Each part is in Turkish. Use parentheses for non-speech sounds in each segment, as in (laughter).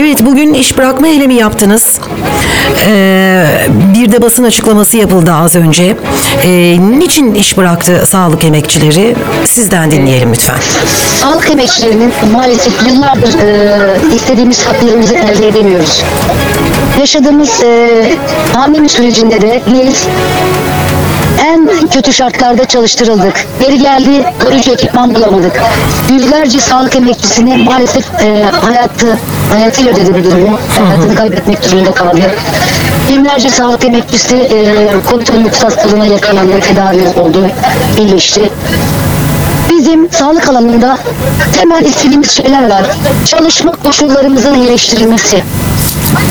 Evet bugün iş bırakma eylemi yaptınız. Ee, bir de basın açıklaması yapıldı az önce. Ee, niçin iş bıraktı sağlık emekçileri? Sizden dinleyelim lütfen. Sağlık emekçilerinin maalesef yıllardır e, istediğimiz haklarımızı elde edemiyoruz. Yaşadığımız e, pandemi sürecinde de biz en kötü şartlarda çalıştırıldık. Geri geldi, koruyucu ekipman bulamadık. Yüzlerce sağlık emekçisini maalesef e, hayatı, hayatıyla ödedi bu durumu. Hayatını kaybetmek durumunda kaldı. Binlerce sağlık emekçisi e, COVID-19 hastalığına yakalandı, tedavi oldu, iyileşti. Bizim sağlık alanında temel istediğimiz şeyler var. Çalışma koşullarımızın iyileştirilmesi.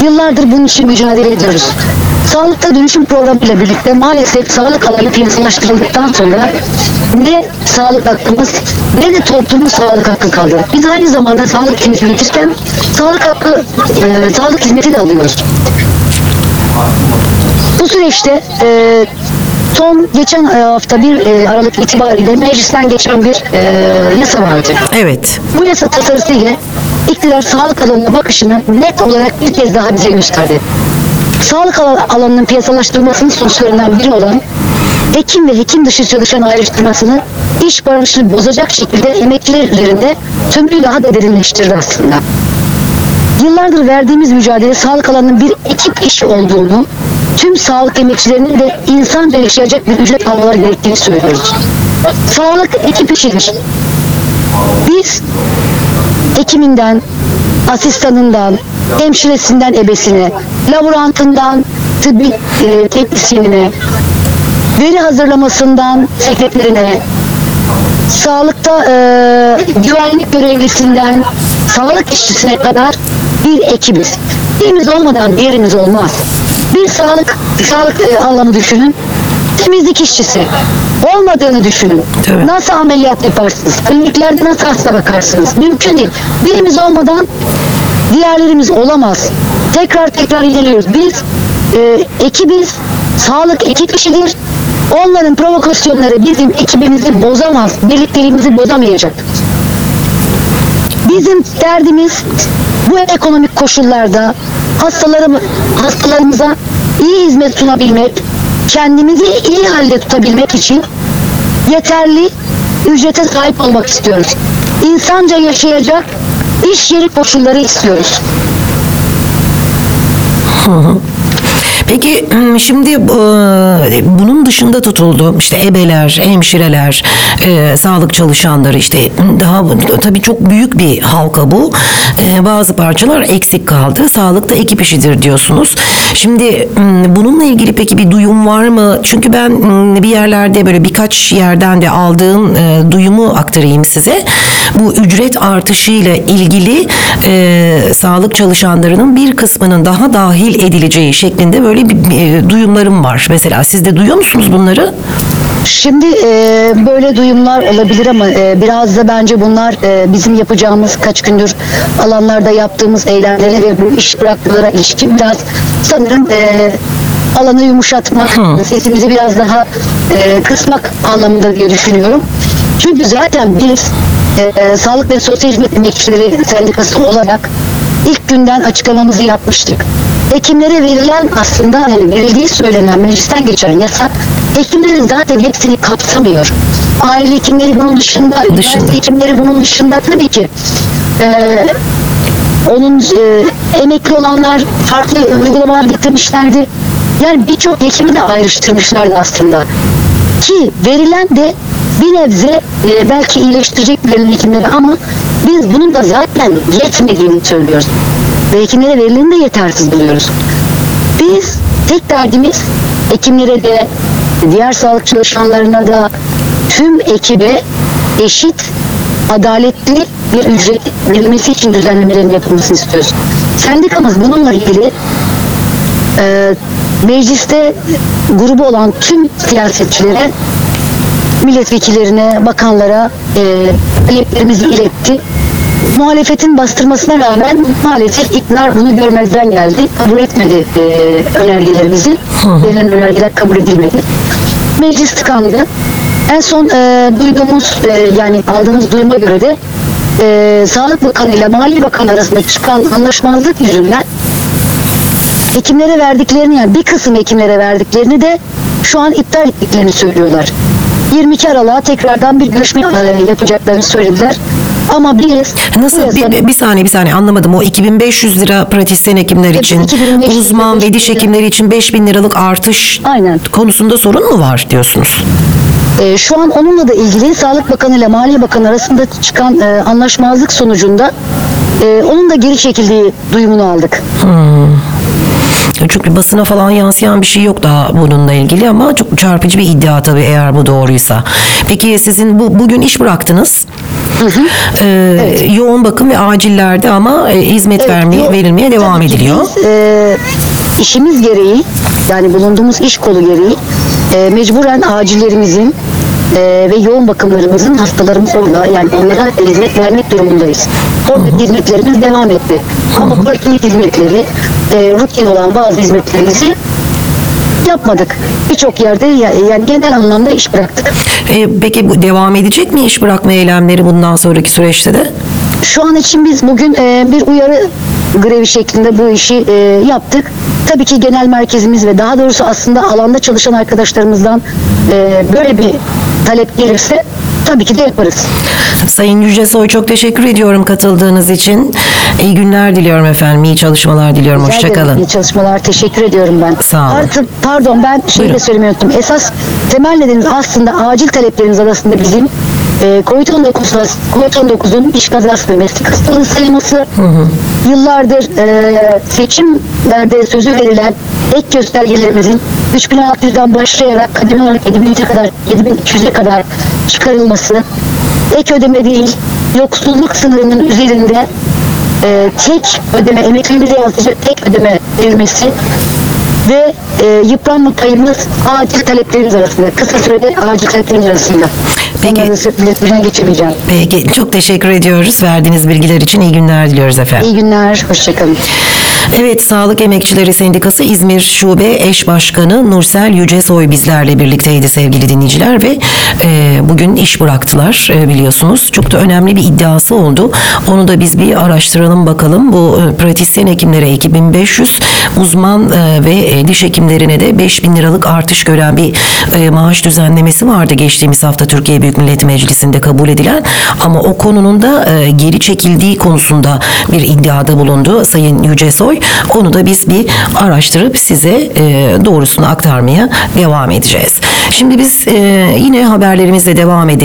Yıllardır bunun için mücadele ediyoruz. Sağlıkta dönüşüm programı ile birlikte maalesef sağlık alanı piyasalaştırıldıktan sonra ne sağlık hakkımız ne de toplumun sağlık hakkı kaldı. Biz aynı zamanda sağlık hizmeti üretirken sağlık hakkı, e, sağlık hizmeti de alıyoruz. Bu süreçte e, son geçen e, hafta bir e, Aralık itibariyle meclisten geçen bir e, yasa vardı. Evet. Bu yasa tasarısı ile iktidar sağlık alanına bakışını net olarak bir kez daha bize gösterdi. Sağlık al- alanının piyasalaştırılmasının sonuçlarından biri olan hekim ve hekim dışı çalışan ayrıştırmasını iş barışını bozacak şekilde emekliler üzerinde tümrüğü daha da derinleştirdi aslında. Yıllardır verdiğimiz mücadele sağlık alanının bir ekip işi olduğunu, tüm sağlık emekçilerinin de insanca yaşayacak bir ücret almaları gerektiğini söylüyoruz. Sağlık ekip işidir. Biz hekiminden, asistanından, hemşiresinden ebesine, laborantından tıbbi e, teknisyenine, veri hazırlamasından sekreterine, sağlıkta e, güvenlik görevlisinden sağlık işçisine kadar bir ekibiz. Birimiz olmadan diğerimiz olmaz. Bir sağlık sağlık e, alanı düşünün. Temizlik işçisi olmadığını düşünün. Tabii. Nasıl ameliyat yaparsınız? Kliniklerde nasıl hasta bakarsınız? Mümkün değil. Birimiz olmadan diğerlerimiz olamaz. Tekrar tekrar ilerliyoruz. Biz e, ekibiz. Sağlık ekip işidir. Onların provokasyonları bizim ekibimizi bozamaz. Birlikteliğimizi bozamayacak. Bizim derdimiz bu ekonomik koşullarda hastalarım, hastalarımıza iyi hizmet sunabilmek, kendimizi iyi halde tutabilmek için yeterli ücrete sahip olmak istiyoruz. İnsanca yaşayacak iş yeri koşulları istiyoruz. 嗯 (laughs) Peki şimdi e, bunun dışında tutuldu işte ebeler, hemşireler, e, sağlık çalışanları işte daha tabii çok büyük bir halka bu. E, bazı parçalar eksik kaldı. Sağlıkta ekip işidir diyorsunuz. Şimdi m, bununla ilgili peki bir duyum var mı? Çünkü ben bir yerlerde böyle birkaç yerden de aldığım duyumu aktarayım size. Bu ücret artışıyla ilgili sağlık çalışanlarının bir kısmının daha dahil edileceği şeklinde böyle bir, e, duyumlarım var. Mesela siz de duyuyor musunuz bunları? Şimdi e, böyle duyumlar olabilir ama e, biraz da bence bunlar e, bizim yapacağımız kaç gündür alanlarda yaptığımız eylemlere ve bu iş bırakmalara ilişkin biraz sanırım e, alanı yumuşatmak, sesimizi biraz daha e, kısmak anlamında diye düşünüyorum. Çünkü zaten biz e, Sağlık ve Sosyal Hizmet Emekçileri Sendikası olarak ilk günden açıklamamızı yapmıştık. Hekimlere verilen aslında hani verildiği söylenen meclisten geçen yasak hekimlerin zaten hepsini kapsamıyor. Aile hekimleri bunun dışında, üniversite hekimleri bunun dışında tabii ki. Ee, onun e, emekli olanlar farklı uygulamalar getirmişlerdi. Yani birçok hekimi de ayrıştırmışlardı aslında. Ki verilen de bir nebze e, belki iyileştirecek verilen hekimleri ama biz bunun da zaten yetmediğini söylüyoruz. Ve hekimlere verileni de yetersiz buluyoruz. Biz tek derdimiz hekimlere de diğer sağlık çalışanlarına da tüm ekibe eşit, adaletli bir ücret verilmesi için düzenlemelerin yapılmasını istiyoruz. Sendikamız bununla ilgili e, mecliste grubu olan tüm siyasetçilere, milletvekillerine, bakanlara e, taleplerimizi iletti. Muhalefetin bastırmasına rağmen maalesef iktidar bunu görmezden geldi. Kabul etmedi e, önergelerimizi. Verilen önergeler kabul edilmedi. Meclis tıkandı. En son e, duyduğumuz e, yani aldığımız duyuma göre de e, Sağlık Bakanı ile Maliye Bakanı arasında çıkan anlaşmazlık yüzünden hekimlere verdiklerini yani bir kısım hekimlere verdiklerini de şu an iptal ettiklerini söylüyorlar. 22 Aralık'a tekrardan bir görüşme yapacaklarını söylediler. Ama biz Nasıl bir, bir saniye bir saniye anlamadım. O 2500 lira pratisyen hekimler için, 2500 uzman ve diş hekimleri için 5000 liralık artış Aynen. konusunda sorun mu var diyorsunuz? Ee, şu an onunla da ilgili Sağlık Bakanı ile Maliye Bakanı arasında çıkan e, anlaşmazlık sonucunda e, onun da geri çekildiği duyumunu aldık. Çünkü basına falan yansıyan bir şey yok daha bununla ilgili ama çok çarpıcı bir iddia tabii eğer bu doğruysa. Peki sizin bu bugün iş bıraktınız. Ee, Yoğun bakım ve acillerde ama e, hizmet Evet, vermeye, yo- verilmeye devam ediliyor. Biz, e, işimiz gereği yani bulunduğumuz iş kolu gereği e, mecburen acillerimizin e, ve yoğun bakımlarımızın hastalarımız orada yani onlara hizmet vermek durumundayız. Orada hizmetlerimiz devam etti. Ama poliklinik hizmetleri, e, rutin olan bazı hizmetlerimizi yapmadık. Birçok yerde ya- yani genel anlamda iş bıraktık. Ee, peki bu devam edecek mi iş bırakma eylemleri bundan sonraki süreçte de? Şu an için biz bugün e, bir uyarı grevi şeklinde bu işi e, yaptık. Tabii ki genel merkezimiz ve daha doğrusu aslında alanda çalışan arkadaşlarımızdan e, böyle bir talep gelirse tabii ki de yaparız. Sayın Yücesoy çok teşekkür ediyorum katıldığınız için. İyi günler diliyorum efendim. İyi çalışmalar diliyorum. Rica ederim. Hoşçakalın. İyi çalışmalar. Teşekkür ediyorum ben. Sağ olun. Artı, pardon ben şeyi Buyurun. de söylemeyi unuttum. Esas temel nedenimiz aslında acil taleplerimiz arasında bizim e, COVID-19 COVID-19'un iş kazası ve meslek hastalığı sayılması, yıllardır e, seçimlerde sözü verilen ek göstergelerimizin 3600'den başlayarak kademe olarak 7300'e kadar 7200'e kadar çıkarılması, ek ödeme değil, yoksulluk sınırının üzerinde e, tek ödeme, emekliliğe yansıyacak tek ödeme verilmesi ve e, yıpranma payımız acil taleplerimiz arasında. Kısa sürede acil taleplerimiz arasında. Peki. İletmeden geçemeyeceğim. Peki çok teşekkür ediyoruz. Verdiğiniz bilgiler için iyi günler diliyoruz efendim. İyi günler, hoşçakalın. Evet Sağlık Emekçileri Sendikası İzmir Şube Eş Başkanı Nursel Yücesoy bizlerle birlikteydi sevgili dinleyiciler ve e, bugün iş bıraktılar e, biliyorsunuz. Çok da önemli bir iddiası oldu. Onu da biz bir araştıralım bakalım. Bu e, pratisyen hekimlere 2500, uzman e, ve e, diş hekimlerine de 5000 liralık artış gören bir e, maaş düzenlemesi vardı geçtiğimiz hafta Türkiye Büyük Millet Meclisi'nde kabul edilen ama o konunun da e, geri çekildiği konusunda bir iddiada bulundu Sayın Yücesoy. Onu da biz bir araştırıp size e, doğrusunu aktarmaya devam edeceğiz. Şimdi biz e, yine haberlerimizle devam edelim.